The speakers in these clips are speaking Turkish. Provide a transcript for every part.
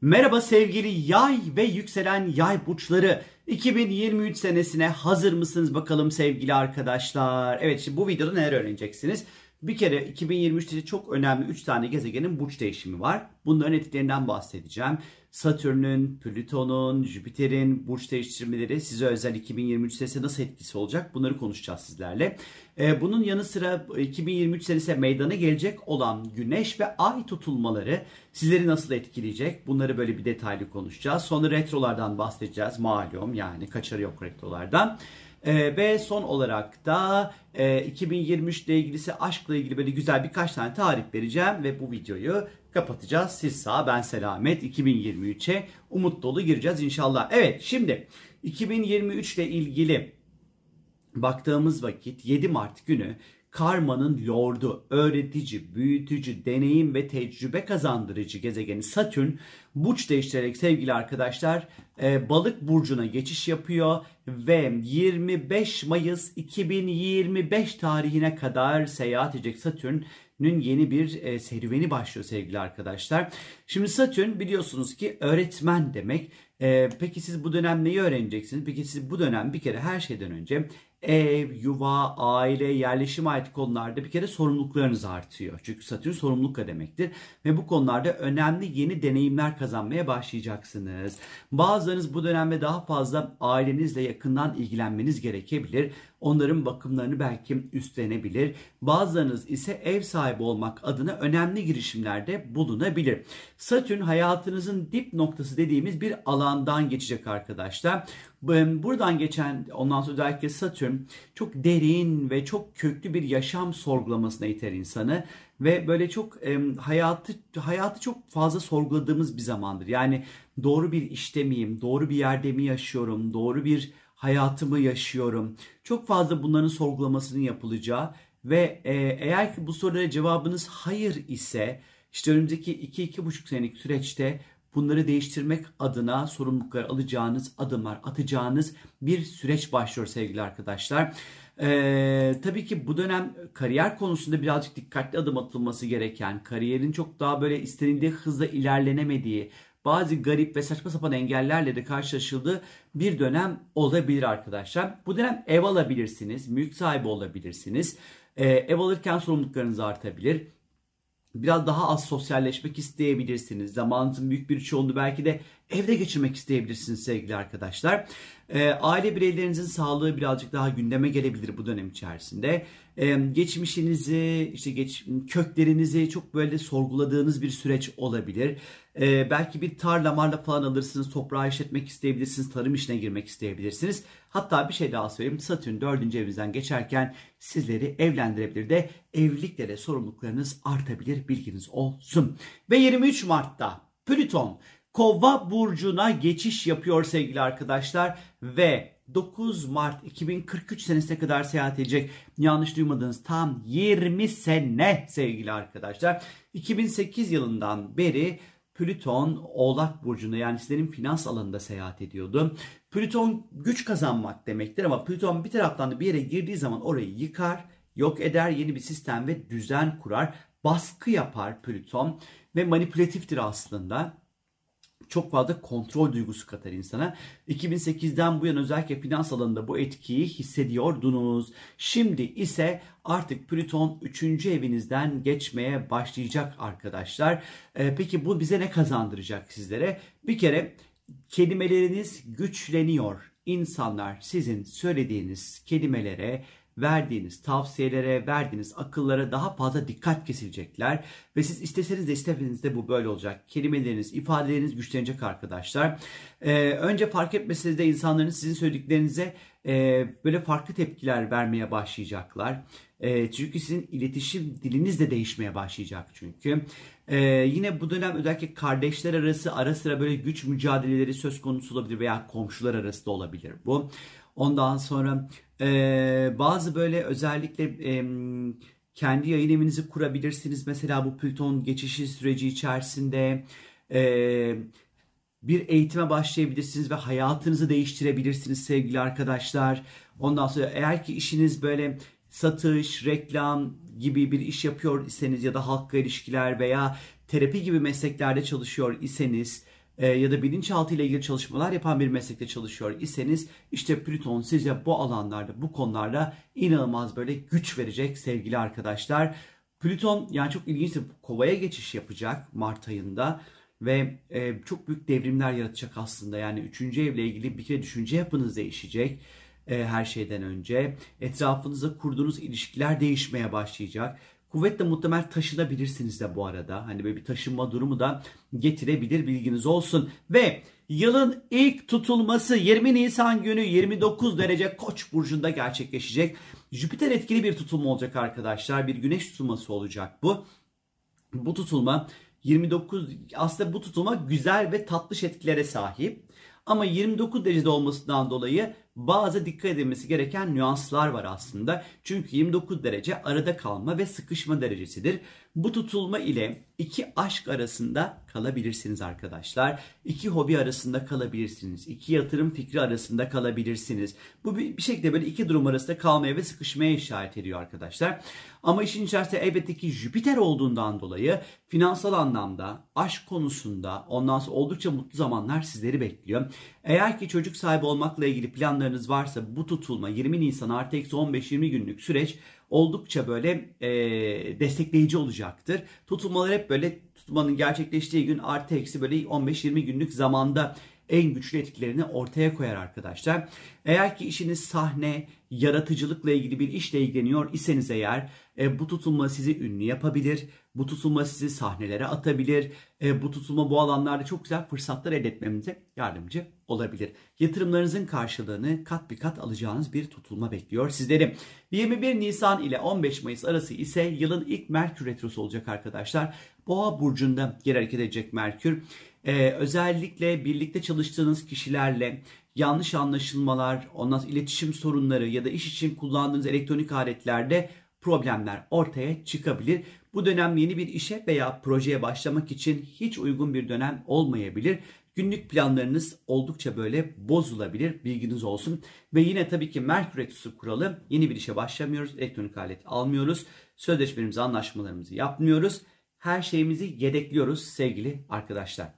Merhaba sevgili yay ve yükselen yay burçları. 2023 senesine hazır mısınız bakalım sevgili arkadaşlar? Evet şimdi bu videoda neler öğreneceksiniz? Bir kere 2023'te çok önemli 3 tane gezegenin burç değişimi var. Bunların etkilerinden bahsedeceğim. Satürn'ün, Plüton'un, Jüpiter'in burç değiştirmeleri size özel 2023 senesi nasıl etkisi olacak? Bunları konuşacağız sizlerle. Ee, bunun yanı sıra 2023 senesi meydana gelecek olan güneş ve ay tutulmaları sizleri nasıl etkileyecek? Bunları böyle bir detaylı konuşacağız. Sonra retrolardan bahsedeceğiz. Malum yani kaçarı yok retrolardan. Ee, ve son olarak da e, 2023 ile ilgilisi aşkla ilgili böyle güzel birkaç tane tarif vereceğim ve bu videoyu kapatacağız. Siz sağ ben selamet 2023'e umut dolu gireceğiz inşallah. Evet şimdi 2023 ile ilgili baktığımız vakit 7 Mart günü karmanın lordu, öğretici, büyütücü, deneyim ve tecrübe kazandırıcı gezegeni Satürn burç değiştirerek sevgili arkadaşlar e, balık burcuna geçiş yapıyor ve 25 Mayıs 2025 tarihine kadar seyahat edecek Satürn'ün yeni bir e, serüveni başlıyor sevgili arkadaşlar. Şimdi Satürn biliyorsunuz ki öğretmen demek. E, peki siz bu dönem neyi öğreneceksiniz? Peki siz bu dönem bir kere her şeyden önce ev, yuva, aile, yerleşim ait konularda bir kere sorumluluklarınız artıyor. Çünkü Satürn sorumluluk demektir. Ve bu konularda önemli yeni deneyimler kazanmaya başlayacaksınız. Bazılarınız bu dönemde daha fazla ailenizle yakından ilgilenmeniz gerekebilir. Onların bakımlarını belki üstlenebilir. Bazılarınız ise ev sahibi olmak adına önemli girişimlerde bulunabilir. Satürn hayatınızın dip noktası dediğimiz bir alandan geçecek arkadaşlar. Buradan geçen ondan sonra özellikle Satürn çok derin ve çok köklü bir yaşam sorgulamasına iter insanı ve böyle çok e, hayatı hayatı çok fazla sorguladığımız bir zamandır. Yani doğru bir işte miyim, doğru bir yerde mi yaşıyorum, doğru bir hayatımı yaşıyorum. Çok fazla bunların sorgulamasının yapılacağı ve e, eğer ki bu sorulara cevabınız hayır ise işte önümüzdeki 2-2,5 senelik süreçte bunları değiştirmek adına sorumluluklar alacağınız adımlar atacağınız bir süreç başlıyor sevgili arkadaşlar. Ee, tabii ki bu dönem kariyer konusunda birazcık dikkatli adım atılması gereken, kariyerin çok daha böyle istenildiği hızla ilerlenemediği, bazı garip ve saçma sapan engellerle de karşılaşıldığı bir dönem olabilir arkadaşlar. Bu dönem ev alabilirsiniz, mülk sahibi olabilirsiniz. Ee, ev alırken sorumluluklarınız artabilir biraz daha az sosyalleşmek isteyebilirsiniz. Zamanınızın büyük bir çoğunluğu belki de evde geçirmek isteyebilirsiniz sevgili arkadaşlar. E, aile bireylerinizin sağlığı birazcık daha gündeme gelebilir bu dönem içerisinde. E, geçmişinizi, işte geç, köklerinizi çok böyle sorguladığınız bir süreç olabilir. E, belki bir tarla marla falan alırsınız, toprağı işletmek isteyebilirsiniz, tarım işine girmek isteyebilirsiniz. Hatta bir şey daha söyleyeyim. Satürn 4. evinizden geçerken sizleri evlendirebilir de evlilikle de sorumluluklarınız artabilir bilginiz olsun. Ve 23 Mart'ta Plüton Kova burcuna geçiş yapıyor sevgili arkadaşlar ve 9 Mart 2043 senesine kadar seyahat edecek. Yanlış duymadınız tam 20 sene sevgili arkadaşlar. 2008 yılından beri Plüton Oğlak Burcu'nda yani sizlerin finans alanında seyahat ediyordu. Plüton güç kazanmak demektir ama Plüton bir taraftan da bir yere girdiği zaman orayı yıkar, yok eder, yeni bir sistem ve düzen kurar. Baskı yapar Plüton ve manipülatiftir aslında çok fazla kontrol duygusu katar insana. 2008'den bu yana özellikle finans alanında bu etkiyi hissediyordunuz. Şimdi ise artık Plüton 3. evinizden geçmeye başlayacak arkadaşlar. Ee, peki bu bize ne kazandıracak sizlere? Bir kere kelimeleriniz güçleniyor. İnsanlar sizin söylediğiniz kelimelere verdiğiniz tavsiyelere, verdiğiniz akıllara daha fazla dikkat kesilecekler. Ve siz isteseniz de istemeniz de bu böyle olacak. Kelimeleriniz, ifadeleriniz güçlenecek arkadaşlar. Ee, önce fark etmeseniz de insanların sizin söylediklerinize e, böyle farklı tepkiler vermeye başlayacaklar. E, çünkü sizin iletişim diliniz de değişmeye başlayacak çünkü. E, yine bu dönem özellikle kardeşler arası ara sıra böyle güç mücadeleleri söz konusu olabilir veya komşular arası da olabilir bu. Ondan sonra e, bazı böyle özellikle e, kendi yayın evinizi kurabilirsiniz. Mesela bu Plüton geçişi süreci içerisinde e, bir eğitime başlayabilirsiniz ve hayatınızı değiştirebilirsiniz sevgili arkadaşlar. Ondan sonra eğer ki işiniz böyle satış, reklam gibi bir iş yapıyor iseniz ya da halkla ilişkiler veya terapi gibi mesleklerde çalışıyor iseniz e, ya da bilinçaltı ile ilgili çalışmalar yapan bir meslekte çalışıyor iseniz işte Plüton size bu alanlarda, bu konularda inanılmaz böyle güç verecek sevgili arkadaşlar. Plüton yani çok ilginç kovaya geçiş yapacak Mart ayında ve e, çok büyük devrimler yaratacak aslında. Yani üçüncü evle ilgili bir kere düşünce yapınız değişecek e, her şeyden önce. Etrafınızda kurduğunuz ilişkiler değişmeye başlayacak. Kuvvetle muhtemel taşınabilirsiniz de bu arada. Hani böyle bir taşınma durumu da getirebilir bilginiz olsun. Ve yılın ilk tutulması 20 Nisan günü 29 derece Koç burcunda gerçekleşecek. Jüpiter etkili bir tutulma olacak arkadaşlar. Bir güneş tutulması olacak bu. Bu tutulma 29 aslında bu tutulma güzel ve tatlış etkilere sahip. Ama 29 derecede olmasından dolayı bazı dikkat edilmesi gereken nüanslar var aslında. Çünkü 29 derece arada kalma ve sıkışma derecesidir. Bu tutulma ile iki aşk arasında kalabilirsiniz arkadaşlar. İki hobi arasında kalabilirsiniz. İki yatırım fikri arasında kalabilirsiniz. Bu bir, şekilde böyle iki durum arasında kalmaya ve sıkışmaya işaret ediyor arkadaşlar. Ama işin içerisinde elbette ki Jüpiter olduğundan dolayı finansal anlamda, aşk konusunda ondan sonra oldukça mutlu zamanlar sizleri bekliyor. Eğer ki çocuk sahibi olmakla ilgili planlarınız varsa bu tutulma 20 Nisan artı eksi 15-20 günlük süreç oldukça böyle e, destekleyici olacaktır. Tutulmalar hep böyle tutulmanın gerçekleştiği gün artı eksi böyle 15-20 günlük zamanda en güçlü etkilerini ortaya koyar arkadaşlar. Eğer ki işiniz sahne, yaratıcılıkla ilgili bir işle ilgileniyor iseniz eğer e, bu tutulma sizi ünlü yapabilir. Bu tutulma sizi sahnelere atabilir. E, bu tutulma bu alanlarda çok güzel fırsatlar elde etmemize yardımcı olabilir. Yatırımlarınızın karşılığını kat bir kat alacağınız bir tutulma bekliyor sizleri. 21 Nisan ile 15 Mayıs arası ise yılın ilk Merkür Retrosu olacak arkadaşlar. Boğa burcunda geri hareket edecek Merkür. Ee, özellikle birlikte çalıştığınız kişilerle yanlış anlaşılmalar, ondan iletişim sorunları ya da iş için kullandığınız elektronik aletlerde problemler ortaya çıkabilir. Bu dönem yeni bir işe veya projeye başlamak için hiç uygun bir dönem olmayabilir. Günlük planlarınız oldukça böyle bozulabilir. Bilginiz olsun. Ve yine tabii ki Merkür Retrosu kuralı yeni bir işe başlamıyoruz. Elektronik alet almıyoruz. Sözleşmelerimizi, anlaşmalarımızı yapmıyoruz. Her şeyimizi yedekliyoruz sevgili arkadaşlar.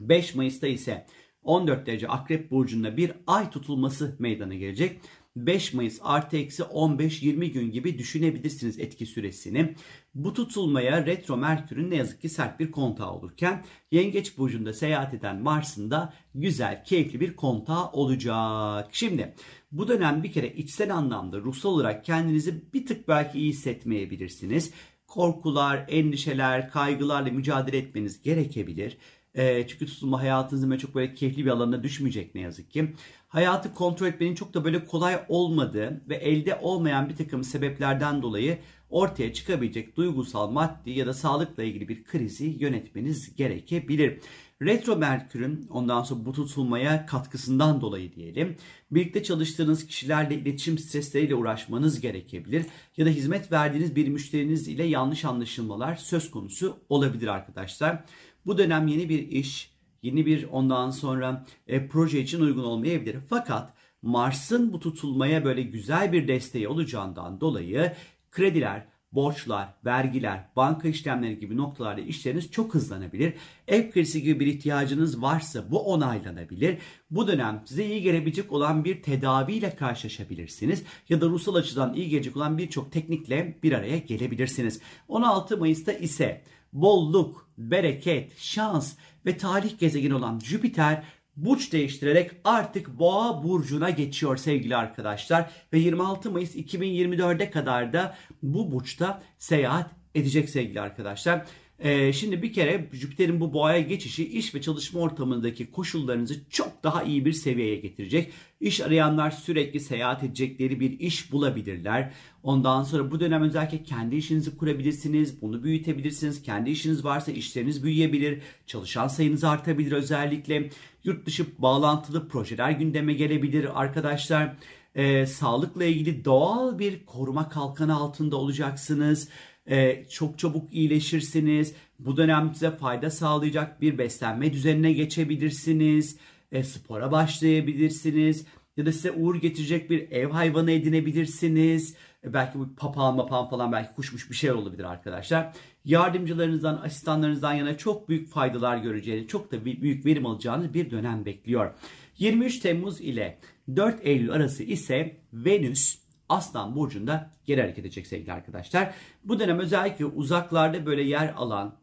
5 Mayıs'ta ise 14 derece Akrep Burcu'nda bir ay tutulması meydana gelecek. 5 Mayıs artı eksi 15-20 gün gibi düşünebilirsiniz etki süresini. Bu tutulmaya retro Merkür'ün ne yazık ki sert bir kontağı olurken Yengeç Burcu'nda seyahat eden Mars'ın da güzel, keyifli bir kontağı olacak. Şimdi bu dönem bir kere içsel anlamda ruhsal olarak kendinizi bir tık belki iyi hissetmeyebilirsiniz. Korkular, endişeler, kaygılarla mücadele etmeniz gerekebilir. E, çünkü tutulma hayatınızın böyle çok böyle keyifli bir alanına düşmeyecek ne yazık ki. Hayatı kontrol etmenin çok da böyle kolay olmadığı ve elde olmayan bir takım sebeplerden dolayı ortaya çıkabilecek duygusal, maddi ya da sağlıkla ilgili bir krizi yönetmeniz gerekebilir. Retro Merkür'ün ondan sonra bu tutulmaya katkısından dolayı diyelim. Birlikte çalıştığınız kişilerle iletişim stresleriyle uğraşmanız gerekebilir. Ya da hizmet verdiğiniz bir müşteriniz ile yanlış anlaşılmalar söz konusu olabilir arkadaşlar. Bu dönem yeni bir iş, yeni bir ondan sonra e, proje için uygun olmayabilir. Fakat Mars'ın bu tutulmaya böyle güzel bir desteği olacağından dolayı krediler, borçlar, vergiler, banka işlemleri gibi noktalarda işleriniz çok hızlanabilir. Ev kredisi gibi bir ihtiyacınız varsa bu onaylanabilir. Bu dönem size iyi gelebilecek olan bir tedaviyle karşılaşabilirsiniz. Ya da ruhsal açıdan iyi gelecek olan birçok teknikle bir araya gelebilirsiniz. 16 Mayıs'ta ise bolluk, bereket, şans ve talih gezegeni olan Jüpiter burç değiştirerek artık Boğa burcuna geçiyor sevgili arkadaşlar ve 26 Mayıs 2024'e kadar da bu burçta seyahat edecek sevgili arkadaşlar. Ee, şimdi bir kere Jüpiter'in bu boğaya geçişi iş ve çalışma ortamındaki koşullarınızı çok daha iyi bir seviyeye getirecek. İş arayanlar sürekli seyahat edecekleri bir iş bulabilirler. Ondan sonra bu dönem özellikle kendi işinizi kurabilirsiniz, bunu büyütebilirsiniz. Kendi işiniz varsa işleriniz büyüyebilir, çalışan sayınız artabilir özellikle. Yurt dışı bağlantılı projeler gündeme gelebilir arkadaşlar. Ee, sağlıkla ilgili doğal bir koruma kalkanı altında olacaksınız e, çok çabuk iyileşirsiniz. Bu dönem size fayda sağlayacak bir beslenme düzenine geçebilirsiniz. E, spora başlayabilirsiniz. Ya da size uğur getirecek bir ev hayvanı edinebilirsiniz. E, belki bu papağan mapağan falan belki kuşmuş bir şey olabilir arkadaşlar. Yardımcılarınızdan, asistanlarınızdan yana çok büyük faydalar göreceğiniz, çok da büyük verim alacağınız bir dönem bekliyor. 23 Temmuz ile 4 Eylül arası ise Venüs Aslan Burcu'nda geri hareket edecek sevgili arkadaşlar. Bu dönem özellikle uzaklarda böyle yer alan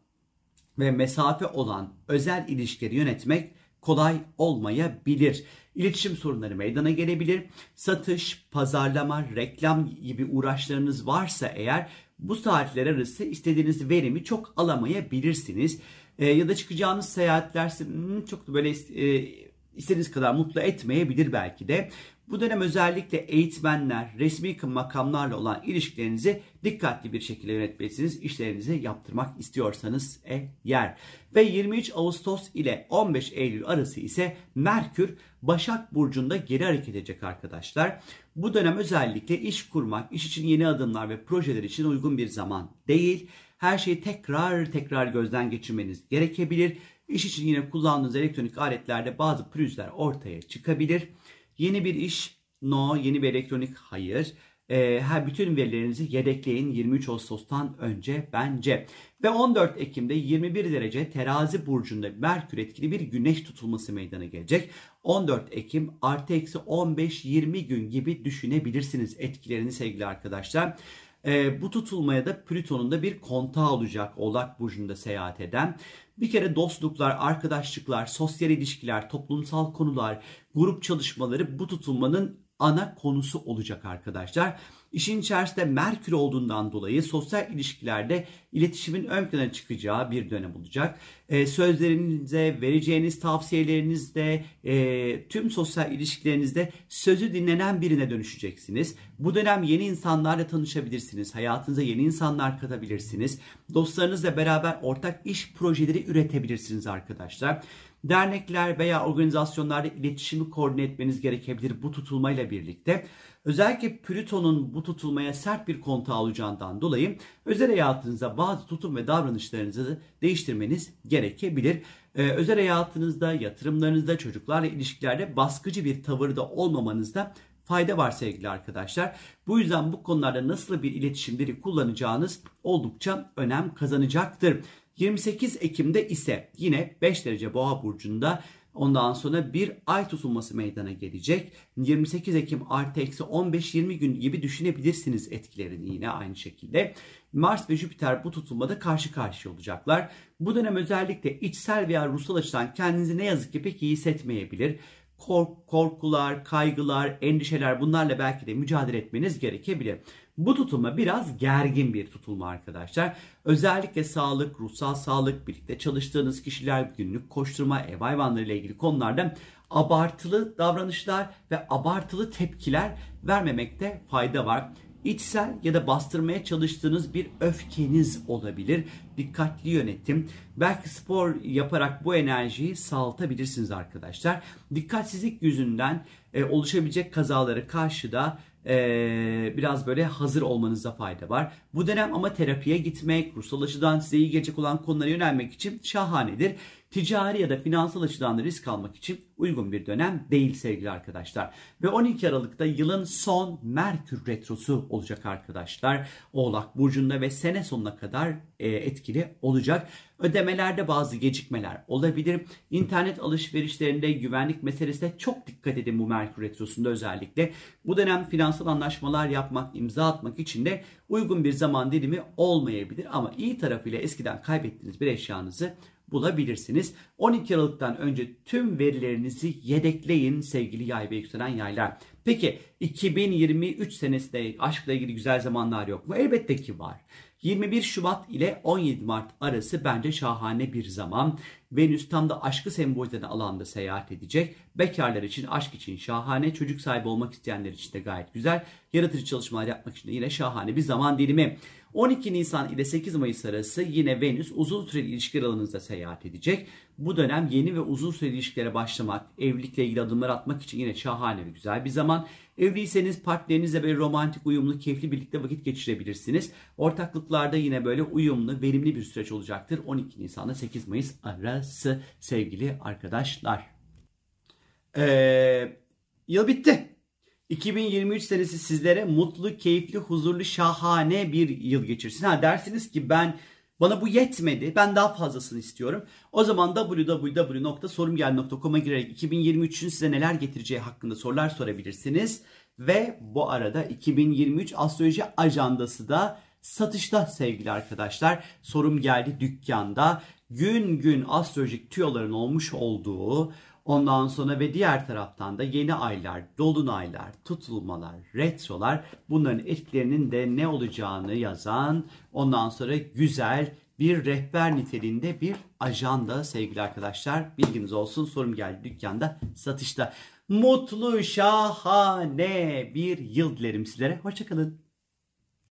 ve mesafe olan özel ilişkileri yönetmek kolay olmayabilir. İletişim sorunları meydana gelebilir. Satış, pazarlama, reklam gibi uğraşlarınız varsa eğer bu saatler arası istediğiniz verimi çok alamayabilirsiniz. E, ya da çıkacağınız seyahatler hmm, çok böyle e, istediğiniz kadar mutlu etmeyebilir belki de. Bu dönem özellikle eğitmenler, resmi makamlarla olan ilişkilerinizi dikkatli bir şekilde yönetmelisiniz. İşlerinizi yaptırmak istiyorsanız eğer. Ve 23 Ağustos ile 15 Eylül arası ise Merkür Başak Burcu'nda geri hareket edecek arkadaşlar. Bu dönem özellikle iş kurmak, iş için yeni adımlar ve projeler için uygun bir zaman değil. Her şeyi tekrar tekrar gözden geçirmeniz gerekebilir. İş için yine kullandığınız elektronik aletlerde bazı pürüzler ortaya çıkabilir. Yeni bir iş, no. Yeni bir elektronik, hayır. E, her bütün verilerinizi yedekleyin 23 Ağustos'tan önce bence. Ve 14 Ekim'de 21 derece terazi burcunda Merkür etkili bir güneş tutulması meydana gelecek. 14 Ekim artı eksi 15-20 gün gibi düşünebilirsiniz etkilerini sevgili arkadaşlar. E, bu tutulmaya da Plüton'un da bir kontağı olacak Oğlak Burcu'nda seyahat eden. Bir kere dostluklar, arkadaşlıklar, sosyal ilişkiler, toplumsal konular, grup çalışmaları bu tutulmanın ana konusu olacak arkadaşlar. İşin içerisinde Merkür olduğundan dolayı sosyal ilişkilerde iletişimin ön plana çıkacağı bir dönem olacak. E, sözlerinize, vereceğiniz tavsiyelerinizde, e, tüm sosyal ilişkilerinizde sözü dinlenen birine dönüşeceksiniz. Bu dönem yeni insanlarla tanışabilirsiniz. Hayatınıza yeni insanlar katabilirsiniz. Dostlarınızla beraber ortak iş projeleri üretebilirsiniz arkadaşlar. Dernekler veya organizasyonlarda iletişimi koordine etmeniz gerekebilir bu tutulmayla birlikte. Özellikle Plüton'un bu tutulmaya sert bir kontağı olacağından dolayı özel hayatınızda bazı tutum ve davranışlarınızı değiştirmeniz gerekebilir. Ee, özel hayatınızda, yatırımlarınızda, çocuklarla ilişkilerde baskıcı bir tavırda olmamanızda fayda var sevgili arkadaşlar. Bu yüzden bu konularda nasıl bir iletişimleri kullanacağınız oldukça önem kazanacaktır. 28 Ekim'de ise yine 5 derece boğa burcunda Ondan sonra bir ay tutulması meydana gelecek. 28 Ekim artı eksi 15-20 gün gibi düşünebilirsiniz etkilerini yine aynı şekilde. Mars ve Jüpiter bu tutulmada karşı karşıya olacaklar. Bu dönem özellikle içsel veya ruhsal açıdan kendinizi ne yazık ki pek iyi hissetmeyebilir kork, korkular, kaygılar, endişeler bunlarla belki de mücadele etmeniz gerekebilir. Bu tutulma biraz gergin bir tutulma arkadaşlar. Özellikle sağlık, ruhsal sağlık, birlikte çalıştığınız kişiler, günlük koşturma, ev hayvanları ile ilgili konularda abartılı davranışlar ve abartılı tepkiler vermemekte fayda var içsel ya da bastırmaya çalıştığınız bir öfkeniz olabilir. Dikkatli yönetim. Belki spor yaparak bu enerjiyi sağaltabilirsiniz arkadaşlar. Dikkatsizlik yüzünden e, oluşabilecek kazaları karşıda e, biraz böyle hazır olmanızda fayda var. Bu dönem ama terapiye gitmek, ruhsal açıdan size iyi gelecek olan konulara yönelmek için şahanedir ticari ya da finansal açıdan da risk almak için uygun bir dönem değil sevgili arkadaşlar. Ve 12 Aralık'ta yılın son Merkür Retrosu olacak arkadaşlar. Oğlak Burcu'nda ve sene sonuna kadar e, etkili olacak. Ödemelerde bazı gecikmeler olabilir. İnternet alışverişlerinde güvenlik meselesine çok dikkat edin bu Merkür Retrosu'nda özellikle. Bu dönem finansal anlaşmalar yapmak, imza atmak için de uygun bir zaman dilimi olmayabilir. Ama iyi tarafıyla eskiden kaybettiğiniz bir eşyanızı bulabilirsiniz. 12 Aralık'tan önce tüm verilerinizi yedekleyin sevgili yay ve yükselen yaylar. Peki 2023 senesinde aşkla ilgili güzel zamanlar yok mu? Elbette ki var. 21 Şubat ile 17 Mart arası bence şahane bir zaman. Venüs tam da aşkı sembolize alanda seyahat edecek. Bekarlar için, aşk için şahane, çocuk sahibi olmak isteyenler için de gayet güzel. Yaratıcı çalışmalar yapmak için de yine şahane bir zaman dilimi. 12 Nisan ile 8 Mayıs arası yine Venüs uzun süreli ilişkiler alanınızda seyahat edecek. Bu dönem yeni ve uzun süreli ilişkilere başlamak, evlilikle ilgili adımlar atmak için yine şahane ve güzel bir zaman. Evliyseniz partnerinizle böyle romantik, uyumlu, keyifli birlikte vakit geçirebilirsiniz. Ortaklıklarda yine böyle uyumlu, verimli bir süreç olacaktır. 12 Nisan'da 8 Mayıs arası sevgili arkadaşlar. Ee, yıl bitti. 2023 senesi sizlere mutlu, keyifli, huzurlu, şahane bir yıl geçirsin. Ha dersiniz ki ben Bana bu yetmedi. Ben daha fazlasını istiyorum. O zaman www.sorumgel.com'a girerek 2023'ün size neler getireceği hakkında sorular sorabilirsiniz. Ve bu arada 2023 astroloji ajandası da satışta sevgili arkadaşlar. Sorum geldi dükkanda. Gün gün astrolojik tüyoların olmuş olduğu Ondan sonra ve diğer taraftan da yeni aylar, dolunaylar, tutulmalar, retrolar bunların etkilerinin de ne olacağını yazan ondan sonra güzel bir rehber niteliğinde bir ajanda sevgili arkadaşlar. Bilginiz olsun sorum geldi dükkanda satışta. Mutlu şahane bir yıl dilerim sizlere. Hoşçakalın.